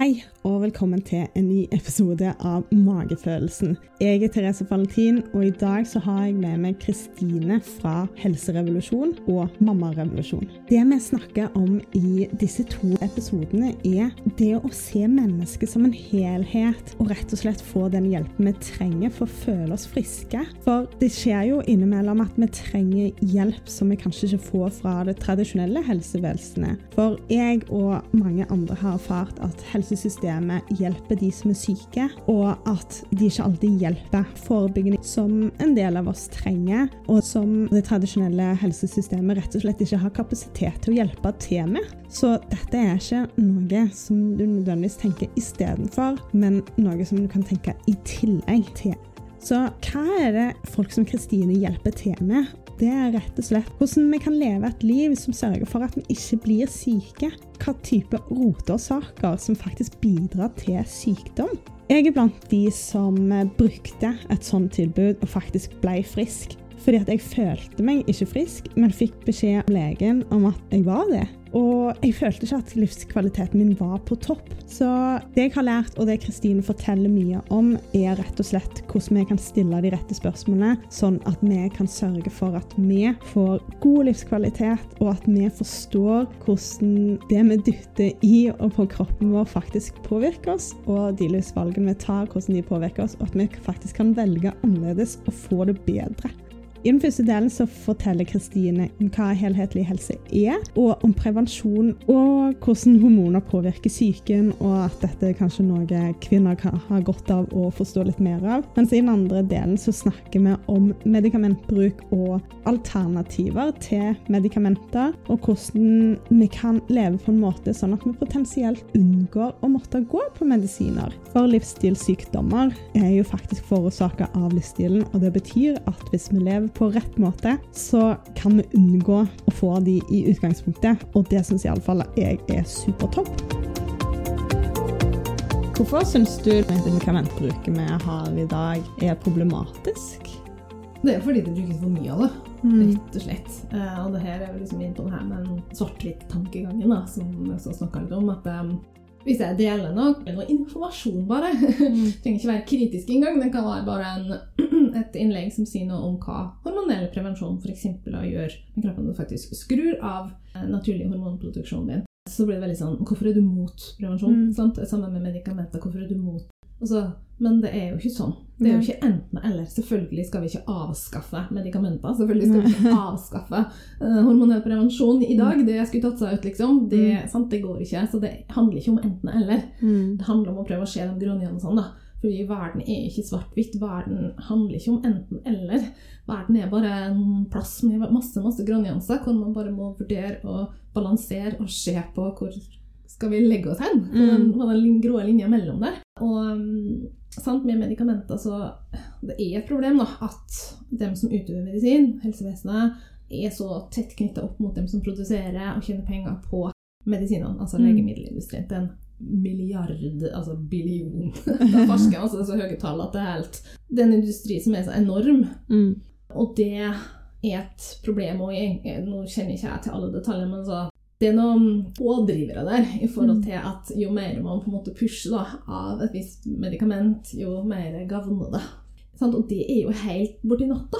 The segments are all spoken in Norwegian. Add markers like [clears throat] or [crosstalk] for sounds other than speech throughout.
Hei, og velkommen til en ny episode av Magefølelsen. Jeg er Therese Valentin, og i dag så har jeg med meg Kristine fra Helserevolusjon og Mammarevolusjon. Det vi snakker om i disse to episodene, er det å se mennesket som en helhet, og rett og slett få den hjelpen vi trenger for å føle oss friske. For det skjer jo innimellom at vi trenger hjelp som vi kanskje ikke får fra det tradisjonelle helsevesenet. For jeg og mange andre har erfart at helse helsesystemet hjelper de som er syke, og at de ikke alltid hjelper forebyggende, som en del av oss trenger, og som det tradisjonelle helsesystemet rett og slett ikke har kapasitet til å hjelpe til med. Så dette er ikke noe som du nødvendigvis tenker istedenfor, men noe som du kan tenke i tillegg til. Så hva er det folk som Kristine hjelper til med? Det er rett og slett hvordan vi kan leve et liv som sørger for at vi ikke blir syke. Hva type roteårsaker som faktisk bidrar til sykdom. Jeg er blant de som brukte et sånt tilbud og faktisk ble frisk. Fordi at jeg følte meg ikke frisk, men fikk beskjed av legen om at jeg var det. Og jeg følte ikke at livskvaliteten min var på topp. Så det jeg har lært, og det Kristine forteller mye om, er rett og slett hvordan vi kan stille de rette spørsmålene, sånn at vi kan sørge for at vi får god livskvalitet, og at vi forstår hvordan det vi dytter i og på kroppen vår, faktisk påvirker oss, og de livsvalgene vi tar, hvordan de påvirker oss, og at vi faktisk kan velge annerledes og få det bedre. I den første delen så forteller Kristine om hva helhetlig helse er, og om prevensjon og hvordan hormoner påvirker psyken, og at dette er kanskje noe kvinner kan ha godt av å forstå litt mer av. Mens i den andre delen så snakker vi om medikamentbruk og alternativer til medikamenter, og hvordan vi kan leve på en måte sånn at vi potensielt unngår å måtte gå på medisiner. For livsstilssykdommer er jo faktisk forårsaka av livsstilen, og det betyr at hvis vi lever på rett måte, så kan vi unngå å få de i utgangspunktet. Og det syns iallfall jeg er supertopp. Hvorfor syns du medikamentbruket vi har i dag, er problematisk? Det er fordi det brukes for mye av det, Mm. rett og slett. Eh, og det her er jo liksom inn på det her med den svart-hvitt-tankegangen som jeg snakka litt om. at um, hvis jeg deler noe, noe informasjon bare, det [laughs] trenger ikke være kritisk engang, det kan være bare en, [clears throat] et innlegg som sier noe om hva hormonell prevensjon f.eks. gjør med kroppen. Du faktisk skrur av eh, naturlig hormonproduksjonen din. Så blir det veldig sånn Hvorfor er du mot prevensjon? Mm. Sammen med medikamenter. Hvorfor er du mot Altså, men det er jo ikke sånn. Det er jo ikke enten-eller. Selvfølgelig skal vi ikke avskaffe medikamenter. Selvfølgelig skal vi ikke avskaffe eh, hormonell prevensjon i dag. Det skulle tatt seg ut, liksom. Det, sant, det går ikke. Så det handler ikke om enten-eller. Mm. Det handler om å prøve å se de grønne nyansene. da. Fordi verden er ikke svart-hvitt. Verden handler ikke om enten-eller. Verden er bare en plass med masse masse grønnjanser, hvor man bare må vurdere og balansere og se på hvor skal vi legge oss hen, på den, på den grå linja mellom der. Og um, sant, med medikamenter så Det er et problem da, at dem som utøver medisin, helsevesenet, er så tett knytta opp mot dem som produserer og tjener penger på medisinene, altså Mm. legemiddelindustrien. Milliard, altså billion [laughs] Da forsker jeg altså så høye tall at det er helt Det er en industri som er så enorm, Mm. og det er et problem. òg. nå kjenner ikke jeg til alle detaljer, men så det er noen pådrivere der i forhold Mm. til at jo mer man på en måte pusher da, av et visst medikament, jo mer gagner det. Sant? Og det er jo helt borti natta,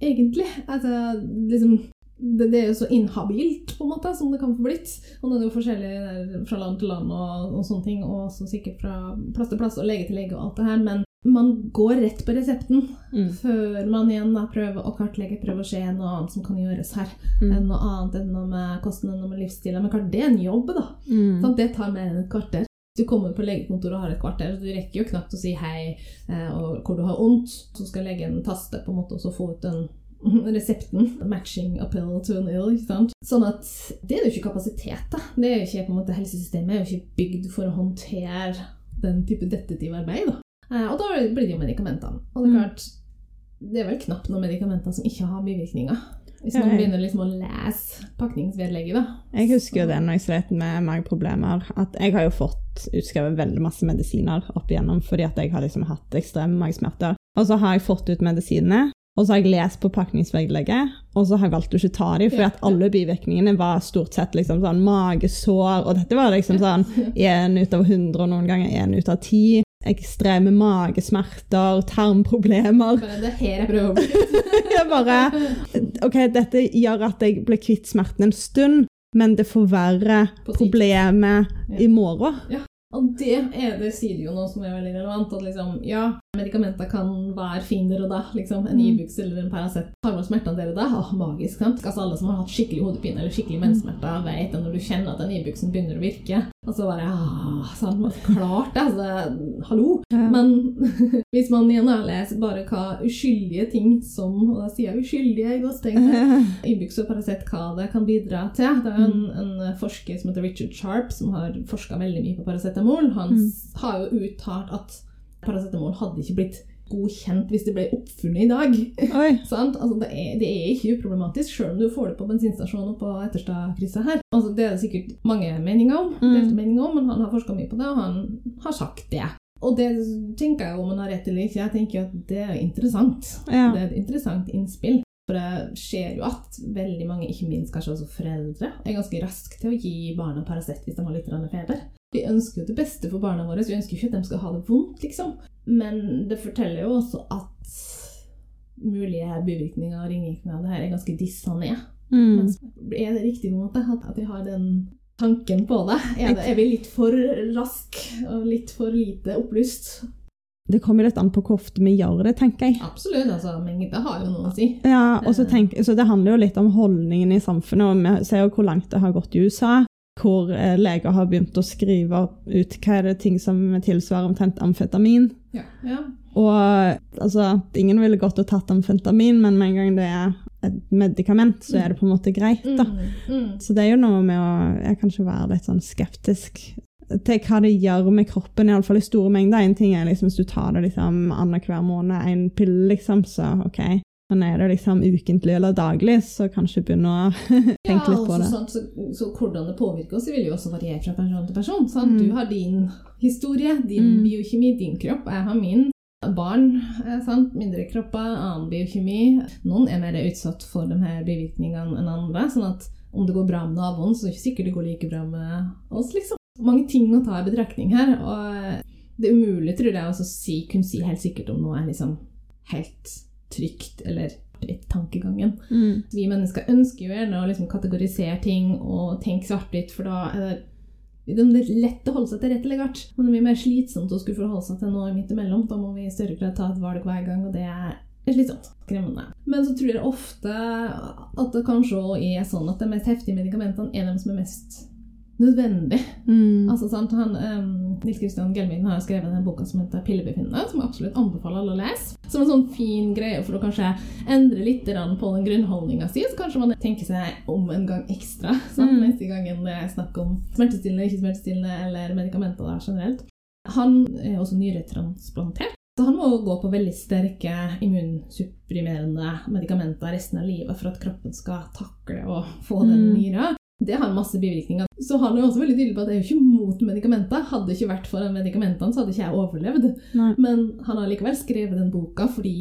egentlig. Altså, liksom, det, det er jo så inhabilt på en måte som det kan få blitt. Og nå er det jo forskjellig fra land til land og, og sånne ting, og også sikkert fra plass til plass og lege til lege og alt det her, men man går rett på resepten Mm. før man igjen da prøver å kartlegge, prøver å se noe annet som kan gjøres her. Mm. Enn noe annet enn noe med kosten enn noe med livsstilen. Men klart, det er en jobb, da. Mm. Sånn, Det tar mer enn et kvarter. Du kommer på legekontoret og har et kvarter, så du rekker jo knapt å si hei eh, og hvor du har vondt. Så skal legen taste på en måte og så få ut den resepten. Matching a pill to an ill. ikke sant? Sånn at det er jo ikke kapasitet. da. Det er jo ikke på en måte Helsesystemet er jo ikke bygd for å håndtere den type detektivarbeid. da. Eh, og da blir det jo medikamentene. Og det er Mm. klart, det er vel knapt noen medikamenter som ikke har bivirkninger. Hvis man begynner liksom å lese pakningsvedlegget, da. Jeg husker jo det når jeg slet med mageproblemer, at jeg har jo fått utskrevet veldig masse medisiner opp igjennom fordi at jeg har liksom hatt ekstreme magesmerter. Og så har jeg fått ut medisinene, Og så har jeg lest på pakningsvedlegget, og så har jeg valgt å ikke ta dem, for Ja. at alle bivirkningene var stort sett liksom sånn magesår, og dette var liksom sånn én ut av hundre, og noen ganger én ut av ti. Ekstreme magesmerter, tarmproblemer. Bare det her jeg prøver. [laughs] Jeg bare OK, dette gjør at jeg blir kvitt smerten en stund, men det forverrer problemet Ja. i morgen. Og det er det sier jo noe som er veldig relevant. At liksom, ja, medikamenter kan være finere da. Liksom, en Ibux e eller en Paracet tar bort smertene dere da. Åh, magisk, sant? Altså, alle som har hatt skikkelig hodepine eller skikkelig menssmerter, vet at når du kjenner at den Ibuxen begynner å virke. Og så bare ah, sant? Klart det! Altså, hallo! Ja. Men [laughs] hvis man igjen har leser bare hva uskyldige ting som Og da sier jeg uskyldige gåstegn [laughs] Innbyggs og Paracet hva det kan bidra til. Det er en, en forsker som heter Richard Sharp, som har forska veldig mye på paracetamol. Han mm. har jo uttalt at paracetamol hadde ikke blitt godkjent hvis det ble oppfunnet i dag. [laughs] Sant? Altså, det, er, det er ikke uproblematisk, selv om du får det på bensinstasjonen og på Etterstadkrysset her. Altså, det er det sikkert mange meninger om, Mm. meninger om, men han har forska mye på det, og han har sagt det. Og det tenker jeg jo om han har rett eller ikke. Jeg tenker at det er interessant. Ja. Det er et interessant innspill. For det skjer jo at veldig mange, ikke minst kanskje også foreldre, er ganske raske til å gi barna Paracet hvis de har litt feber. Vi ønsker jo det beste for barna våre, vi ønsker ikke at de skal ha det vondt, liksom. Men det forteller jo også at mulige bivirkninger av ringvirkninger av det her er ganske dissa ned. Mm. Men er det riktig måte at, vi har den tanken på det? Er, det? er vi litt for rask og litt for lite opplyst? Det kommer litt an på hvor ofte vi gjør det, tenker jeg. Absolutt, altså, mengde har jo noe å si. Ja, og så Det handler jo litt om holdningen i samfunnet. og Vi ser jo hvor langt det har gått i USA. Hvor eh, leger har begynt å skrive ut hva er det ting som tilsvarer omtrent amfetamin. Ja. ja. Og altså, ingen ville gått og tatt amfetamin, men med en gang det er et medikament, så er det på en måte greit. da. Mm, mm. Så det er jo noe med å jeg kanskje være litt sånn skeptisk til hva det gjør med kroppen, iallfall i store mengder. En ting er liksom hvis du tar det liksom annenhver måned, en pille, liksom, så OK. Men er det liksom ukentlig eller daglig, så kanskje begynne å [laughs] tenke litt på altså, det. Sant, så, så hvordan det påvirker oss, vil jo også variere fra person til person. Sant? Mm. Du har din historie, din Mm. biokjemi, din kropp. Jeg har min. Barn, eh, sant? mindre kropper, annen biokjemi. Noen er mer utsatt for de her bivirkningene enn andre. sånn at om det går bra med naboen, så er det ikke sikkert det går like bra med oss. liksom. Mange ting å ta i betraktning her. og Det er umulig, tror jeg, å si, kunne si helt sikkert om noe er liksom helt trygt eller tankegangen. Mm. Vi mennesker ønsker jo gjerne å liksom kategorisere ting og tenke svart-hvitt, for da er det lett å holde seg til rett eller galt. Men det er mye mer slitsomt å skulle forholde seg til noe midt imellom. Da må vi i større grad ta et valg hver gang, og det er slitsomt. Skremmende. Men så tror jeg ofte at det kanskje òg er sånn at de mest heftige medikamentene er de som er mest nødvendige. Mm. Altså, sant? Han, um, Nils Christian Gelmin har skrevet den boka som heter 'Pillebefinnende', som jeg absolutt anbefaler alle å lese. Som en sånn fin greie for å kanskje endre litt på den grunnholdninga si. Så kanskje man tenker seg om en gang ekstra sant? Mm. neste gangen det er snakk om smertestillende, ikke smertestillende eller medikamenter da, generelt. Han er også nyretransplantert. Så han må gå på veldig sterke immunsupprimerende medikamenter resten av livet for at kroppen skal takle å få den Mm. nyra. Det har masse bivirkninger. Så han er også veldig tydelig på at jeg er jo ikke mot medikamenter. Hadde det ikke vært for medikamentene, så hadde ikke jeg overlevd. Nei. Men han har likevel skrevet den boka fordi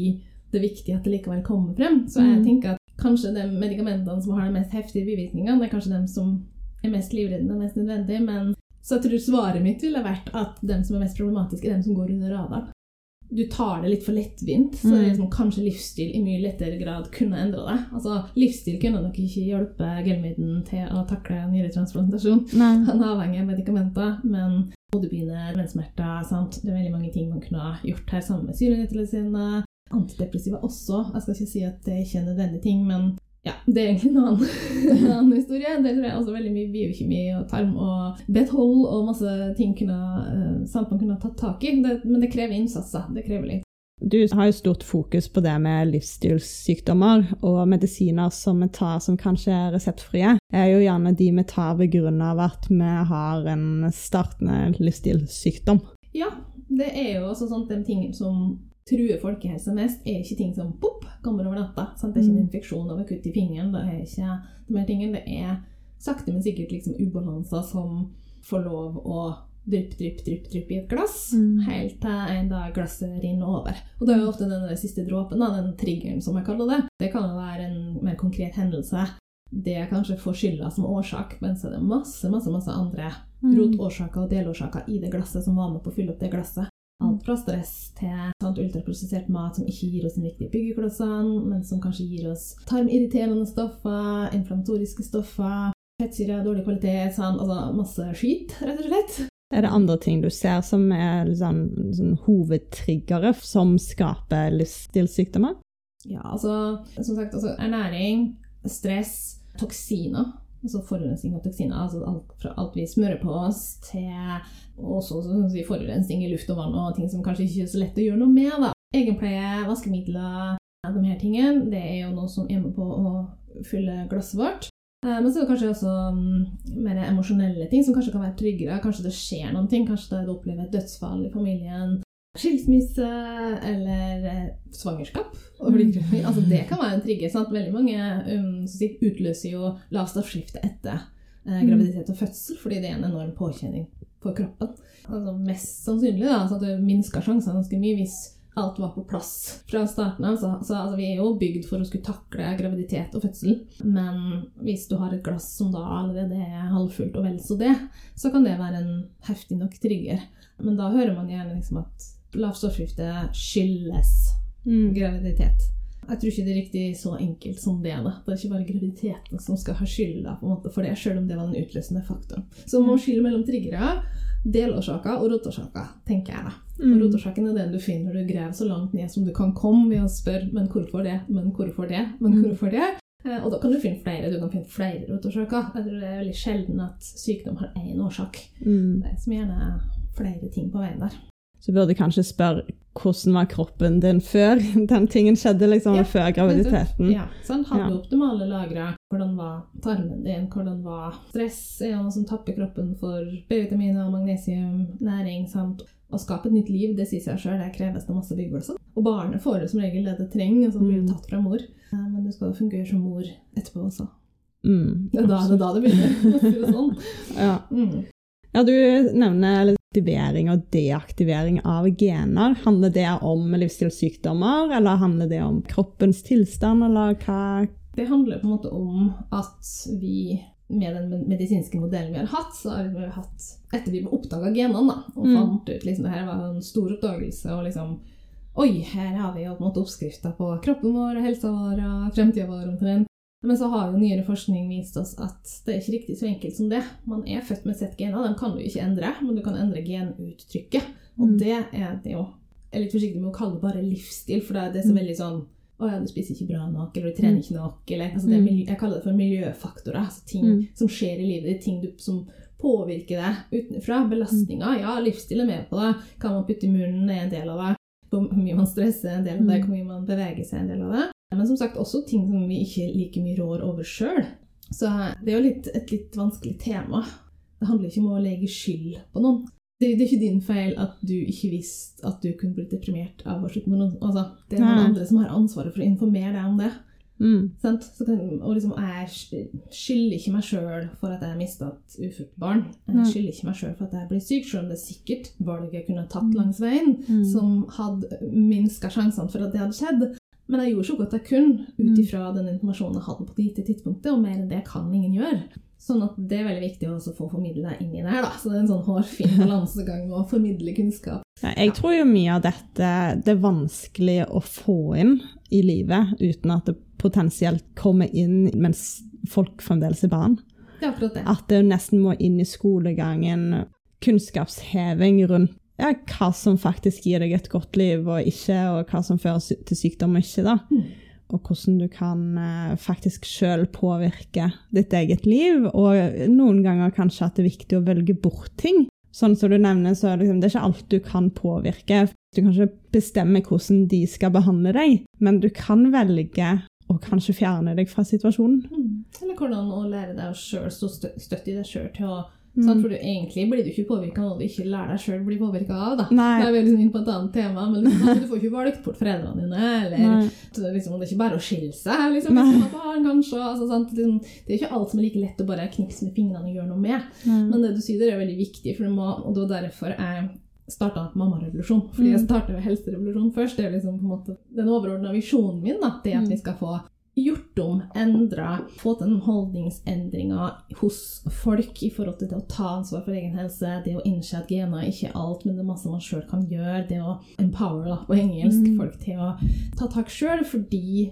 det er viktig at det likevel kommer frem. Så jeg Mm. tenker at kanskje de medikamentene som har de mest heftige bivirkningene, det er kanskje de som er mest livreddende og mest nødvendige. Men så jeg tror svaret mitt ville vært at de som er mest problematiske, er de som går under radaren. Du tar det litt for lettvint, så Mm. er liksom kanskje livsstil i mye lettere grad kunne endre det. Altså, Livsstil kunne nok ikke hjelpe Gelmiden til å takle nyretransplantasjon. Nei. [laughs] Han er avhengig av medikamenter, men hodepine, menssmerter sant? Det er veldig mange ting man kunne ha gjort her sammen med syrenøytraliserende. Antidepressiva også. Jeg skal ikke si at det ikke er nødvendige ting, men ja, det er egentlig en annen, [laughs] en annen historie. Det tror jeg også veldig mye biokjemi og tarm og bethold og masse ting kunne, eh, man kunne tatt tak i. Det, men det krever innsats, da. Det krever litt. Du har jo stort fokus på det med livsstilssykdommer og medisiner som vi tar som kanskje er reseptfrie. er jo gjerne de vi tar ved grunn av at vi har en startende livsstilssykdom. Ja, det er jo også sånn de tingene som truer folkehelsa mest, er ikke ting som pop, kommer over natta. Sant? Det er ikke en Mm. infeksjon over kutt i fingeren. Det er ikke de her tingene. Det er sakte, men sikkert liksom ubalanser som får lov å drypp, drypp, drypp, drypp i et glass, Mm. helt til en dag glasset rinner over. Og det er jo ofte den siste dråpen, den triggeren som jeg kaller det. Det kan jo være en mer konkret hendelse. Det er kanskje får skylda som årsak, men så er det masse, masse, masse andre Mm. rotårsaker og delårsaker i det glasset som var med på å fylle opp det glasset. Alt fra stress til sant, ultraprosessert mat som ikke gir oss de riktige byggeklossene, men som kanskje gir oss tarmirriterende stoffer, inflammatoriske stoffer, fettsyre, dårlig kvalitet, sånn, altså masse skit, rett og slett. Er det andre ting du ser som er liksom, sånn hovedtriggere som skaper livsstilssykdommer? Ja, altså, som sagt, altså, ernæring, stress, toksiner, altså forurensning av toksiner, altså alt fra alt vi smører på oss, til også si, forurensning i luft og vann, og ting som kanskje ikke er så lett å gjøre noe med. da. Egenpleie, vaskemidler, de her tingene, det er jo noe som er med på å fylle glasset vårt. Eh, Men så er det kanskje også mm, mer emosjonelle ting som kanskje kan være tryggere. Kanskje det skjer noen ting, kanskje du opplever et dødsfall i familien, skilsmisse eller eh, svangerskap. Gravid. altså, det kan være en trigger. Sant? Veldig mange um, utløser jo lavstoffskifte etter eh, graviditet og fødsel, fordi det er en enorm påkjenning for kroppen. Altså, mest sannsynlig da, så at det minsker sjansene ganske mye hvis alt var på plass fra starten av. Så, så altså, vi er jo bygd for å skulle takle graviditet og fødsel. Men hvis du har et glass som da allerede er halvfullt og vel så det, så kan det være en heftig nok trigger. Men da hører man gjerne liksom at lavstoffskifte skyldes Mm. graviditet. Jeg tror ikke det er riktig så enkelt som det. da. Det er ikke bare graviditeten som skal ha skylda for det, selv om det var den utløsende faktoren. Så man må skille mellom triggere, delårsaker og rotårsaker, tenker jeg. da. Og Mm. Rotårsaken er den du finner når du graver så langt ned som du kan komme ved å spørre men hvorfor det, men hvorfor det, men Mm. hvorfor det? Eh, Og da kan du finne flere. Du kan finne flere rotårsaker. Jeg tror det er veldig sjelden at sykdom har én årsak. Mm. Det er som gjerne er flere ting på veien der. Så burde jeg kanskje spørre hvordan var kroppen din før [laughs] den tingen skjedde, liksom, Ja, før graviditeten? Ja, sant? Hadde Ja. optimale lagre? Hvordan var tarmen din? Hvordan var stress? Er det noe som tapper kroppen for B-vitaminer, magnesium, næring? sant? Å skape et nytt liv, det sier seg sjøl, det kreves det masse byggelse. Og barnet får det som regel det det trenger, og så blir det Mm. tatt fra mor. Eh, Men du skal jo fungere som mor etterpå også. Mm, Det er da det, er da det begynner. [laughs] å si det sånn. [laughs] Ja. Mm. ja, du nevner aktivering og deaktivering av gener. Handler det om livsstilssykdommer, eller handler det om kroppens tilstand, eller hva Det handler på en måte om at vi med den medisinske modellen vi har hatt, så har vi hatt Etter vi oppdaga genene da, og Mm. fant ut liksom, det her var en stor oppdagelse og liksom Oi, her har vi jo på en måte oppskrifta på kroppen vår helsa vår og fremtida vår omtrent. Men så har jo nyere forskning vist oss at det er ikke riktig så enkelt som det. Man er født med sett gener, dem kan du ikke endre, men du kan endre genuttrykket. Og Mm. det er det jo Jeg er litt forsiktig med å kalle det bare livsstil, for det er det som Mm. veldig sånn å ja, du spiser ikke bra nok, eller du trener ikke nok. Eller, altså det er Mm. jeg kaller det for miljøfaktorer. Altså ting Mm. som skjer i livet ditt, ting du, som påvirker deg utenfra. Belastninger. Ja, livsstil er med på det. Hva man putter i munnen er en del av det. Hvor mye man stresser er en del av det. Mm. Hvor mye man beveger seg en del av det. Men som sagt også ting som vi ikke like mye rår over sjøl. Så det er jo litt, et litt vanskelig tema. Det handler ikke om å legge skyld på noen. Det, det er ikke din feil at du ikke visste at du kunne blitt deprimert av å slutte med noen. Altså, det er noen Nei. andre som har ansvaret for å informere deg om det. mm. Så kan, og liksom, jeg sk- skylder ikke meg sjøl for at jeg mista et ufødt barn. Jeg skylder ikke meg sjøl for at jeg ble syk, sjøl om det sikkert valget jeg kunne tatt Mm. langs veien, Mm. som hadde minska sjansene for at det hadde skjedd. Men jeg gjorde så godt jeg kunne ut Mm. ifra den informasjonen jeg hadde på det gitte tidspunktet, og mer enn det kan ingen gjøre. Sånn at det er veldig viktig å få formidle inn i det her. da. Så det er en sånn hårfin balansegang å formidle kunnskap. Ja, Jeg tror jo mye av dette det er vanskelig å få inn i livet uten at det potensielt kommer inn mens folk fremdeles er barn. Det er akkurat det. At det nesten må inn i skolegangen. Kunnskapsheving rundt ja, hva som faktisk gir deg et godt liv og ikke, og hva som fører til sykdom og ikke. da. Mm. Og hvordan du kan eh, faktisk sjøl påvirke ditt eget liv. Og noen ganger kanskje at det er viktig å velge bort ting. Sånn som du nevner, så liksom, det er ikke alt du kan påvirke. Du kan ikke bestemme hvordan de skal behandle deg, men du kan velge å kanskje fjerne deg fra situasjonen. Mm. Eller hvordan å lære deg å selv stå støtt i deg sjøl til å Mm. For du, egentlig blir du ikke påvirka av noe du ikke lærer deg sjøl bli påvirka av. Da. Nei. Da er vi liksom inn på et annet tema, men liksom, du får ikke valgt bort foreldrene dine. Eller så det, liksom, det er ikke bare å skille seg. Liksom, hvis man barn, kanskje. Altså? Liksom, det er ikke alt som er like lett å bare knipse med fingrene og gjøre noe med. Nei. Men det du sier der er veldig viktig, for du må, og det var derfor jeg starta mammarevolusjon. Fordi jeg Mm. starta med helserevolusjon først. Det er liksom på en måte den overordna visjonen min. Da, det at Mm. vi skal få gjort om, endra, fått en holdningsendringer hos folk i forhold til det å ta ansvar for egen helse, det å innse at gener er ikke alt, men det er masse man sjøl kan gjøre, det å empower da, på engelsk Mm. folk til å ta tak sjøl, fordi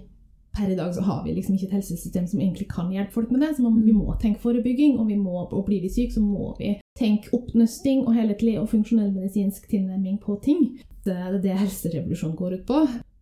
per i dag så har vi liksom ikke et helsesystem som egentlig kan hjelpe folk med det. Så man, vi må tenke forebygging, og, vi må, og blir vi syke, så må vi tenke oppnøsting og helhetlig og funksjonell medisinsk tilnærming på ting. Det er det helserevolusjonen går ut på.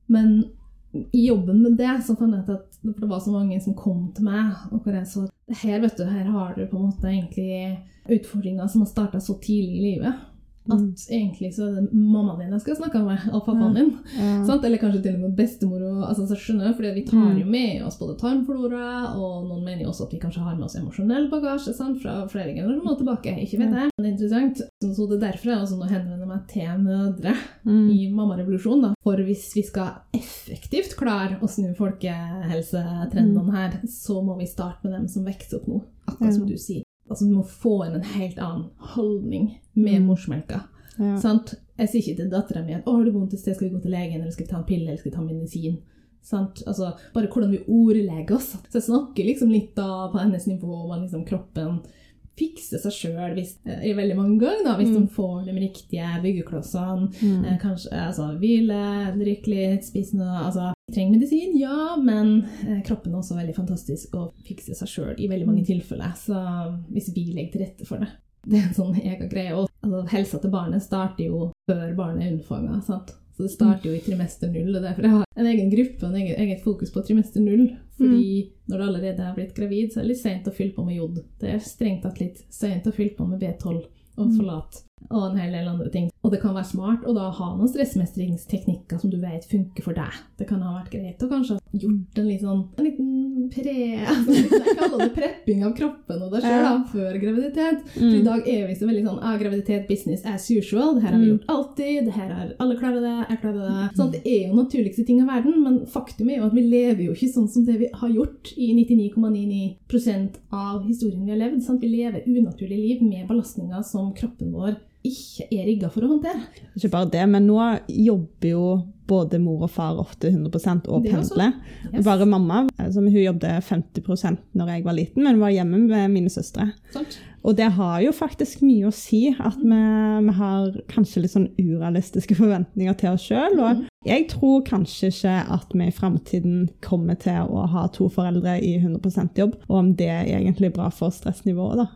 Men i jobben med det så fant jeg ut at det var så mange som kom til meg, og hvor jeg så her, vet du, her har du på en måte egentlig utfordringer som har starta så tidlig i livet. At Mm. egentlig så er det mammaen din jeg skal snakke med, og pappaen din. Ja. Sant? Eller kanskje til og med bestemor. Og, altså, så skjønner fordi Vi tar Mm. jo med oss både tarmflora, og noen mener jo også at vi kanskje har med oss emosjonell bagasje sant? fra flere generasjoner tilbake. Ikke vet jeg, men det er interessant. Så, så det er derfor jeg også nå henvender meg til mødre Mm. i mammarevolusjonen. For hvis vi skal effektivt klare å snu folkehelsetrendene her, så må vi starte med dem som vokser opp nå. Akkurat som du sier. Altså, du må få inn en helt annen holdning med Mm. morsmelka. Ja. Sant? Jeg sier ikke til dattera mi at 'å, har du vondt et sted, skal vi gå til legen', eller 'skal vi ta en pille', eller 'skal vi ta medisin'? Sant? Altså, bare hvordan vi ordlegger oss. Så jeg snakker liksom litt da på hennes nivå om liksom kroppen fikser seg sjøl i veldig mange ganger, da, hvis Mm. de får de riktige byggeklossene. Mm. Eh, kanskje altså, hvile, drikke litt, spise noe altså, Trenger medisin, ja, men eh, kroppen er også veldig fantastisk og fikser seg sjøl i veldig mange Mm. tilfeller. Så hvis vi legger til rette for det. [laughs] Det er en sånn egen greie. Og, altså, helsa til barnet starter jo før barnet er unnfanga. sant? Så det starter jo i trimester null. og Derfor jeg har en egen gruppe og en egen, eget fokus på trimester null. Fordi når du allerede har blitt gravid, så er det litt seint å fylle på med jod. Det er strengt tatt litt seint å fylle på med B12 og Mm. Og en hel del andre ting. Og det kan være smart å da ha noen stressmestringsteknikker som du vet funker for deg. Det kan ha vært greit å kanskje ha gjort en, sånn, en liten pre... [laughs] Jeg kaller det prepping av kroppen og deg sjøl Ja. før graviditet. For i Mm. dag er vi så veldig sånn ah, graviditet, business as usual. Det her har vi Mm. gjort alltid. det her har Alle klarer det. Jeg klarer det. Sånn, det er jo naturligste ting i verden, men faktum er jo at vi lever jo ikke sånn som det vi har gjort i 99,99% av historien vi har levd. Sant? Vi lever unaturlige liv med belastninger som kroppen vår ikke er rigga for å håndtere. Ikke bare det, men nå jobber jo både mor og far ofte 100 og pendler. Yes. Bare mamma, altså, hun jobbet 50% når jeg var liten, men var hjemme med mine søstre. Sånt. Og det har jo faktisk mye å si at vi, vi har kanskje litt sånn urealistiske forventninger til oss sjøl. Og jeg tror kanskje ikke at vi i framtiden kommer til å ha to foreldre i 100% jobb, og om det er egentlig bra for stressnivået, da.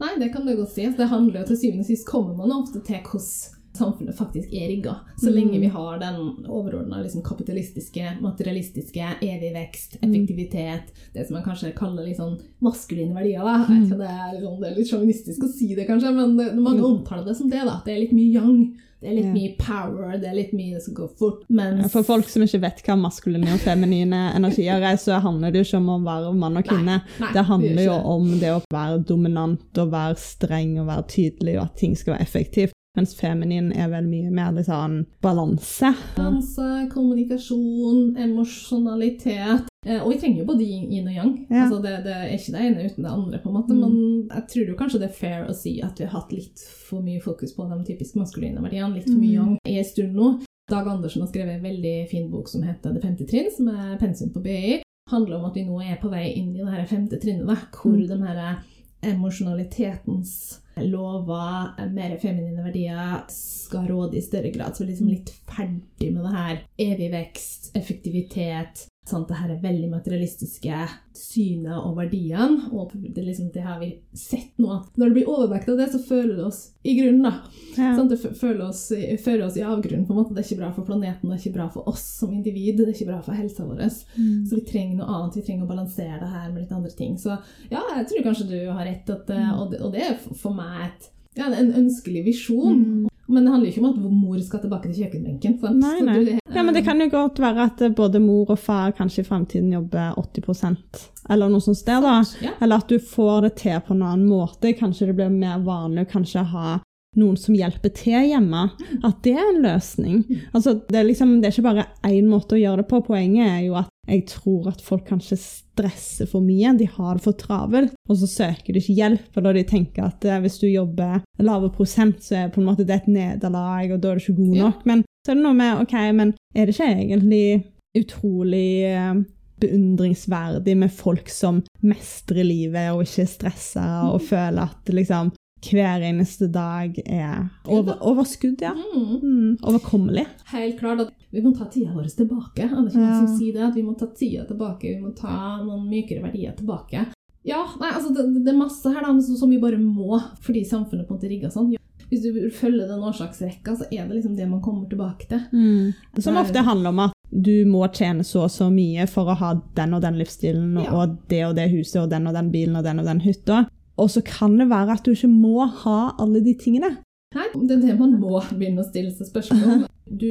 Nei, det kan du godt si. Det handler jo til syvende og sist kommer man ofte til hvordan samfunnet faktisk er rigga. Så Mm. lenge vi har den overordna liksom, kapitalistiske, materialistiske, evig vekst, Mm. effektivitet, det som man kanskje kaller litt sånn maskuline verdier. Da. Jeg vet ikke, det, er liksom, det er litt sjåvinistisk å si det, kanskje, men det, Mm. omtaler det som det. da. Det er litt mye young. Det er litt Ja. mye power, det er litt mye som går fort. Mens For folk som ikke vet hva maskuline og feminine [laughs] energier er, så handler det jo ikke om å være mann og kvinne. Nei, Det handler jo om det å være dominant og være streng og være tydelig, og at ting skal være effektivt. Mens feminin er vel mye mer litt sånn balanse. Balanse, kommunikasjon, emosjonalitet. Eh, og vi trenger jo både yin og yang. Ja. Altså det, det er ikke det ene uten det andre. på en måte, Mm. Men jeg tror jo kanskje det er fair å si at vi har hatt litt for mye fokus på de typisk maskuline verdiene. Litt for mye Mm. yang i en stund nå. Dag Andersen har skrevet en veldig fin bok som heter Det femte trinn, som er pensum på BI. handler om at vi nå er på vei inn i det her femte trinnet, hvor Mm. den her emosjonalitetens lover, mer feminine verdier, skal råde i større grad. Så liksom litt ferdig med det her evig vekst, effektivitet, sant? det her er veldig materialistiske synet og verdiene. Og det, liksom, det har vi sett nå. Når det blir overvekt av det, så føler det oss i grunnen, da. Ja. Sånn, Det føler oss, fører oss i avgrunnen. på en måte. Det er ikke bra for planeten, det er ikke bra for oss som individ, det er ikke bra for helsa vår. Mm. Så vi trenger noe annet, vi trenger å balansere det her med litt andre ting. Så ja, jeg tror kanskje du har rett, at, eh, og, det, og det er for- for meg et ja, en ønskelig visjon. Mm. Men det handler jo ikke om at mor skal tilbake til kjøkkenbenken. Sant? Nei, nei. Ja, men det kan jo godt være at eh, både mor og far kanskje i fremtiden jobber 80% eller noe sånt sted, da. Ja. Eller at du får det til på en annen måte. Kanskje det blir mer vanlig å kanskje ha noen som hjelper til hjemme. At det er en løsning. Altså, det, er liksom, det er ikke bare én måte å gjøre det på. Poenget er jo at jeg tror at folk kanskje stresser for mye. De har det for travelt, og så søker de ikke hjelp. Eller de tenker at eh, hvis du jobber lave prosent, så er på en måte det et nederlag, og da er du ikke god Ja. nok. Men så er det noe med OK, men er det ikke egentlig utrolig eh, beundringsverdig med folk som mestrer livet og ikke er stressa og føler at liksom hver eneste dag er over, overskudd, ja. Mm. Mm, overkommelig. Helt klart at vi må ta tida vår tilbake. Er det ikke noen Ja. som sier det? At vi må ta tida tilbake, vi må ta noen mykere verdier tilbake. Ja, nei, altså det, det er masse her da, som vi bare må, fordi samfunnet på en måte rigger sånn. Hvis du følger den årsaksrekka, så er det liksom det man kommer tilbake til. Som ofte handler om at du må tjene så og så mye for å ha den og den livsstilen Ja. og det og det huset og den og den bilen og den og den hytta. Og så kan det være at du ikke må ha alle de tingene. Nei, det er det man må begynne å stille seg spørsmål om. [laughs] Du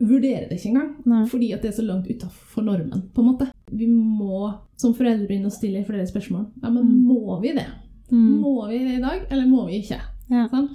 vurderer det ikke engang, Nei. fordi at det er så langt utafor normen. på en måte. Vi må som foreldre begynne å stille flere spørsmål. Ja, men Mm. må vi det? Mm. Må vi det i dag, eller må vi ikke? Ja. Sant?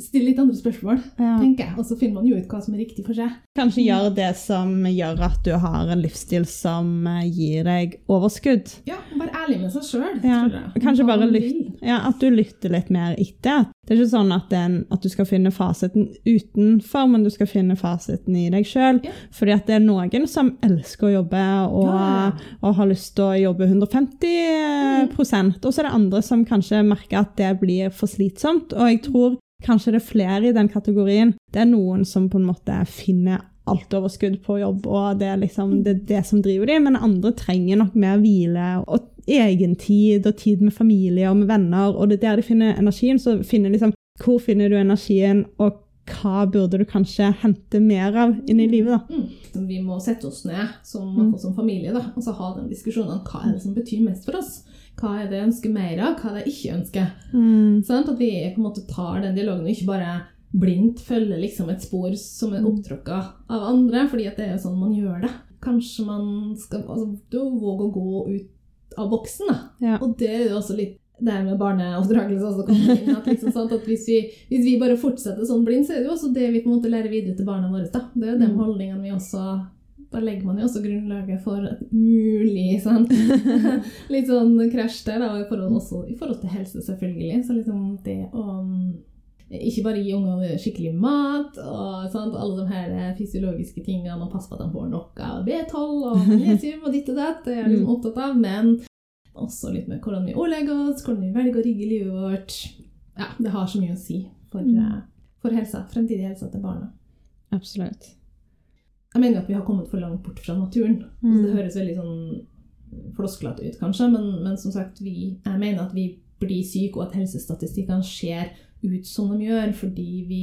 Still litt andre spørsmål, Ja. tenker jeg, og så finner man jo ut hva som er riktig for seg. Kanskje gjøre det som gjør at du har en livsstil som eh, gir deg overskudd. Ja, være ærlig med seg sjøl. Ja, kanskje bare lyt, ja, at du lytter litt mer etter. Det er ikke sånn at, er at du skal finne fasiten utenfor, men du skal finne fasiten i deg sjøl. Ja. Fordi at det er noen som elsker å jobbe og, Ja, ja. og har lyst til å jobbe 150 mm. og så er det andre som kanskje merker at det blir for slitsomt. Og jeg tror kanskje det er flere i den kategorien. Det er noen som på en måte finner alt overskudd på jobb, og det er liksom det, det som driver dem, men andre trenger nok mer hvile og egentid og tid med familie og med venner, og det er der de finner energien. Så finner liksom hvor finner du energien, og hva burde du kanskje hente mer av inn i livet, da? Mm. Vi må sette oss ned som, Mm. som familie da, og så ha den diskusjonen om hva er det som betyr mest for oss. Hva er det jeg ønsker mer av, hva er det jeg ikke ønsker. Sånn At vi på en måte tar den dialogen og ikke bare blindt følger liksom et spor som er opptråkka av andre, fordi at det er sånn man gjør det. Kanskje man skal altså, våge å gå ut av boksen, da. Ja. Og det er jo også litt det med barneoppdragelse også kommer inn. At, liksom, sant, at hvis, vi, hvis vi bare fortsetter sånn blindt, så er det jo også det vi på en måte lærer videre til barna våre. Da. Det er jo de Mm. holdningene vi også Da legger man jo også grunnlaget for et mulig sant? [laughs] litt sånn krasj der, da, og i forhold, også i forhold til helse, selvfølgelig. Så liksom det å mm, ikke bare gi ungene skikkelig mat og sant, alle de her fysiologiske tingene og passe på at de får nok av B12 og magnesium og ditt og datt, det er jeg liksom opptatt av, men også litt med hvordan vi ordlegger oss, hvordan vi velger å rigge livet vårt. Ja, det har så mye å si for, Mm. eh, for helsa, fremtidig helsa til barna. Absolutt. Jeg mener at vi har kommet for langt bort fra naturen. Mm. Altså, det høres veldig sånn flosklete ut, kanskje, men, men som sagt, vi, jeg mener at vi blir syke, og at helsestatistikkene ser ut som de gjør, fordi vi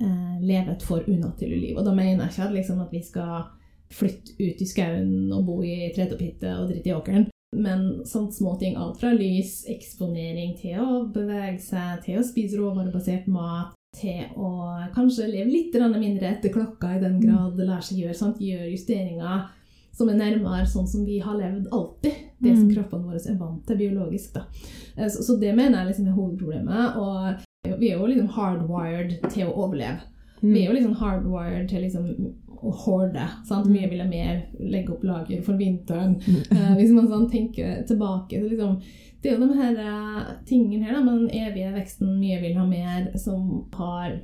eh, lever et for unaturlig liv. Og da mener jeg ikke at, liksom, at vi skal flytte ut i skauen og bo i tredjepitte og drite i åkeren. Men sånt små ting, alt fra lys, eksponering til å bevege seg, til å spise råvarebasert mat, til å kanskje leve litt mindre etter klokka i den grad det lar seg gjøre. Sant? Gjøre justeringer som er nærmere sånn som vi har levd alltid. Det som Mm. kroppene våre er vant til biologisk. Eh, Så, så det mener jeg liksom er hovedproblemet. Og vi er jo liksom hardwired til å overleve. Mm. Vi er jo liksom hardwired til liksom å hoarde. Sant? Mye vil ha mer, legge opp lager for vinteren. [laughs] Eh, hvis man sånn tenker tilbake så liksom, Det er jo de her eh, tingene her da, med den evige veksten, mye vil ha mer, som har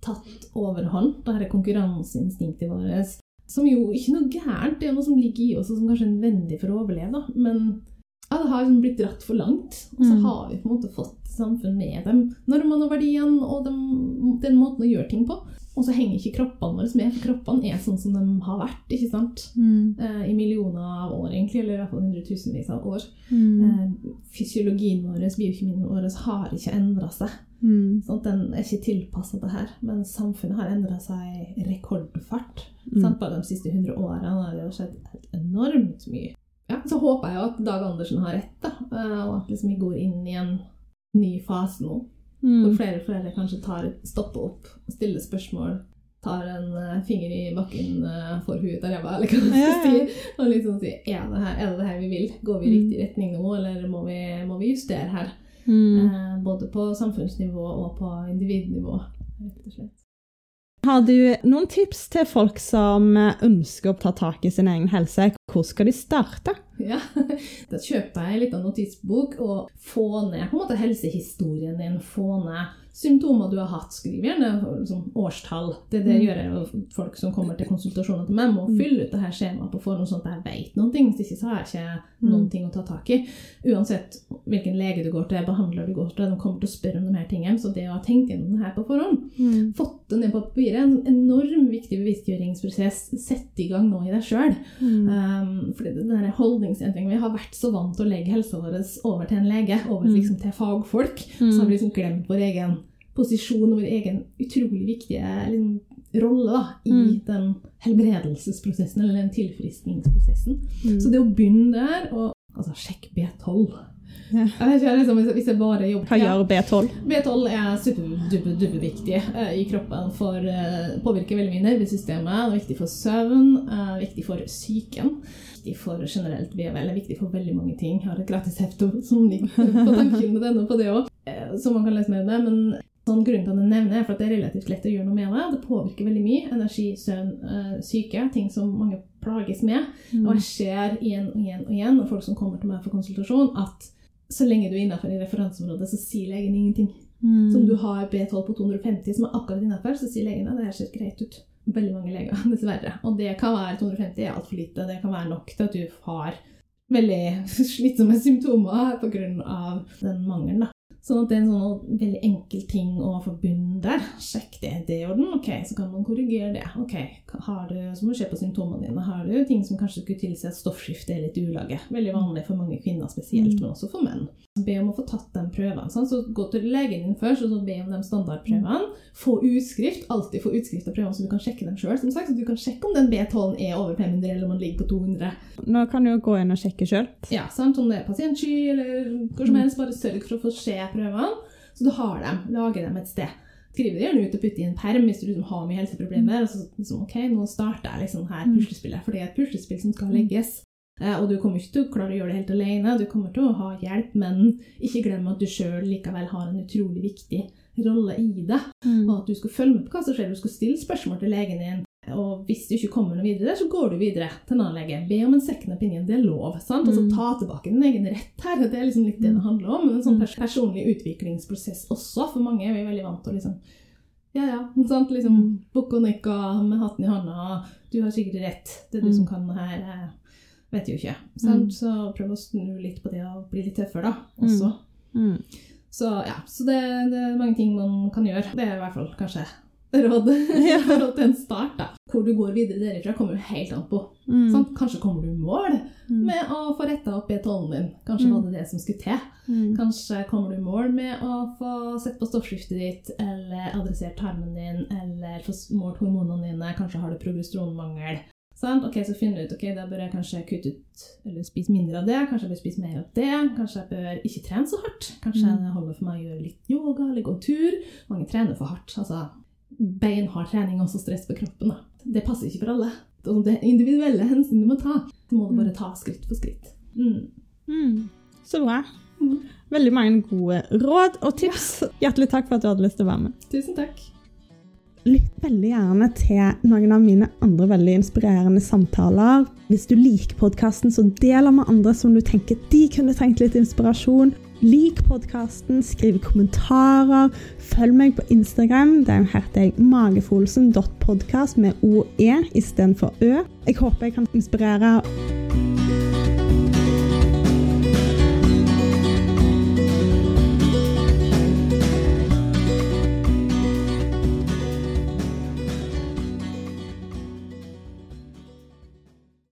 tatt overhånd. Det her konkurranseinstinktet vårt. Som jo ikke noe gærent, det er noe som ligger i oss, og som kanskje er nødvendig for å overleve. da, Men ja, det har liksom blitt dratt for langt. Og så Mm. har vi på en måte fått samfunn med dem. normene og verdiene og den, den måten å gjøre ting på. Og så henger ikke kroppene våre med, for kroppene er sånn som de har vært. ikke sant? Mm. Eh, I millioner av år, egentlig, eller i hvert fall hundretusenvis av år. Mm. Eh, fysiologien vår, biokjemien vår, har ikke endra seg. Mm. Sånn den er ikke tilpassa det her. Men samfunnet har endra seg i rekordfart. Mm. Sant? Bare de siste hundre årene har det skjedd enormt mye. Ja, så håper jeg jo at Dag Andersen har rett, da. eh, Og at liksom vi går inn i en ny fase nå. Hvor flere og flere kanskje tar, stopper opp, stiller spørsmål, tar en uh, finger i bakken uh, for huet av ræva, eller hva man skal si. Og liksom si er det, her, er det det her vi vil? Går vi i Mm. riktig retning nå, eller må vi, må vi justere her? Mm. Uh, både på samfunnsnivå og på individnivå, rett og slett. Har du noen tips til folk som eh, ønsker å ta tak i sin egen helse? Hvor skal de starte? Ja, [laughs] Da kjøper jeg en liten notisbok og få ned på en måte helsehistorien din. Få ned symptomer du har hatt. Skriv gjerne liksom, årstall. Det, det Mm. gjør jeg jo folk som kommer til konsultasjoner til meg. Må Mm. fylle ut det her skjemaet på forhånd, sånn at jeg vet noen ting. Hvis ikke så har jeg ikke noen Mm. ting å ta tak i. Uansett hvilken lege du går til, behandler du går til, de kommer til å spørre om de her tingene. Så det å ha tenkt gjennom det her på forhånd, Mm. fått det ned på papiret, en enorm viktig bevisstgjøringsprosess. Sett i gang nå i deg sjøl. Mm. Um, fordi der holdningsendringen Vi har vært så vant til å legge helsa vår over til en lege, over liksom til fagfolk. Mm. Så har vi liksom glemt vår egen posisjon og vår egen utrolig viktige liksom, rolle da, i Mm. den helbredelsesprosessen, eller den tilfriskningsprosessen. Mm. Så det å begynne der, og altså, sjekk B12 Ja. jeg ikke, liksom, hvis- jeg bare jobber Hva gjør B12? B12 er superduperviktig uh, i kroppen. for uh, Påvirker veldig mye nervesystemet. Det er viktig for søvn, uh, viktig for psyken. Viktig for generelt VVL, eller viktig for veldig mange ting. Jeg har et gratis hefte som ligger på denne på det òg, så man kan lese mer om det. men Sånn, grunnen til at jeg nevner er for at det er relativt lett å gjøre noe med det. Det påvirker veldig mye. Energi, søvn, uh, syke. Ting som mange plages med. Og jeg ser igjen og igjen og igjen og folk som kommer til meg for konsultasjon, at så lenge du er innenfor i referanseområdet, så sier legen ingenting. Mm. Så om du har B12 på 250 som er akkurat innenfor, så sier legen at det her ser greit ut. Veldig mange leger, [laughs] dessverre. Og det kan være 250 er altfor lite. Det kan være nok til at du har veldig [laughs] slitsomme symptomer pga. den mangelen. Sånn at det er en sånn veldig enkel ting å forbunde der. Sjekk det. Det i orden. Ok, så kan man korrigere det. Ok, har du, Så må du se på symptomene dine. Har du ting som kanskje skulle tilsi at stoffskiftet er litt ulage? Veldig vanlig for mange kvinner spesielt, Mm. men også for menn. Be om å få tatt de prøvene. Sånn. Så gå til legen din først, og så be om de standardprøvene. Få utskrift. Alltid få utskrift av prøvene, så du kan sjekke dem sjøl. Så du kan sjekke om den B12 er over 500, eller om den ligger på 200. Nå kan du jo gå inn og sjekke sjøl. Ja, sant? Om det er pasientsky eller hva som helst, bare sørg for å få se prøvene. Så du har dem, lager dem et sted. Skriv det gjerne ut og putt i en perm hvis du liksom har mye helseproblemer. Og så liksom, ok, nå starter jeg liksom her puslespillet, for det er et puslespill som skal legges. Eh, og du kommer ikke til å klare å gjøre det helt alene, du kommer til å ha hjelp, men ikke glem at du sjøl likevel har en utrolig viktig rolle i det. Mm. Og at du skal følge med på hva som skjer, du skal stille spørsmål til legen din. Og hvis du ikke kommer noe videre, så går du videre til en annen lege. Be om en second opinion, det er lov. sant? Så Mm. ta tilbake din egen rett her. Det er liksom litt det det handler om. En sånn pers personlig utviklingsprosess også. For mange er vi veldig vant til å liksom Ja, ja. sant? Liksom bukk og nikka med hatten i hånda. Du har sikkert rett. Det er du Mm. som kan det her. Vet jo ikke. Sant? Så prøv å snu litt på det og bli litt tøffere, da. Også. Mm. Så ja, så det, det er mange ting man kan gjøre. Det er i hvert fall kanskje råd [laughs] Ja. til en start. da. Hvor du går videre derifra, kommer jo helt an på. Mm. Sånn? Kanskje kommer du i mål Mm. med å få retta opp B12-en din. Kanskje Mm. var det det som skulle til. Mm. Kanskje kommer du i mål med å få sett på stoffskiftet ditt, eller adressert tarmen din, eller få målt hormonene dine. Kanskje har du progesteronmangel. Sånn? Ok, Så finner du ut ok, da bør jeg kanskje kutte ut eller spise mindre av det. Kanskje jeg bør spise mer av det. Kanskje jeg bør ikke trene så hardt. Kanskje Mm. det holder for meg å gjøre litt yoga eller gå tur. Mange trener for hardt. altså Beinhard trening og stress på kroppen. da. Det passer ikke for alle. Det er individuelle hensyn du må ta. Du må bare ta skritt for skritt. Mm. Mm. Så bra. Mm. Veldig mange gode råd og tips. Hjertelig takk for at du hadde lyst til å være med. Tusen takk. Lytt veldig gjerne til noen av mine andre veldig inspirerende samtaler. Hvis du liker podkasten, så del den med andre som du tenker de kunne trengt litt inspirasjon. Lik podkasten, skriv kommentarer, følg meg på Instagram. Der heter jeg magefolsen.podkast med OE istedenfor Ø. Jeg håper jeg kan inspirere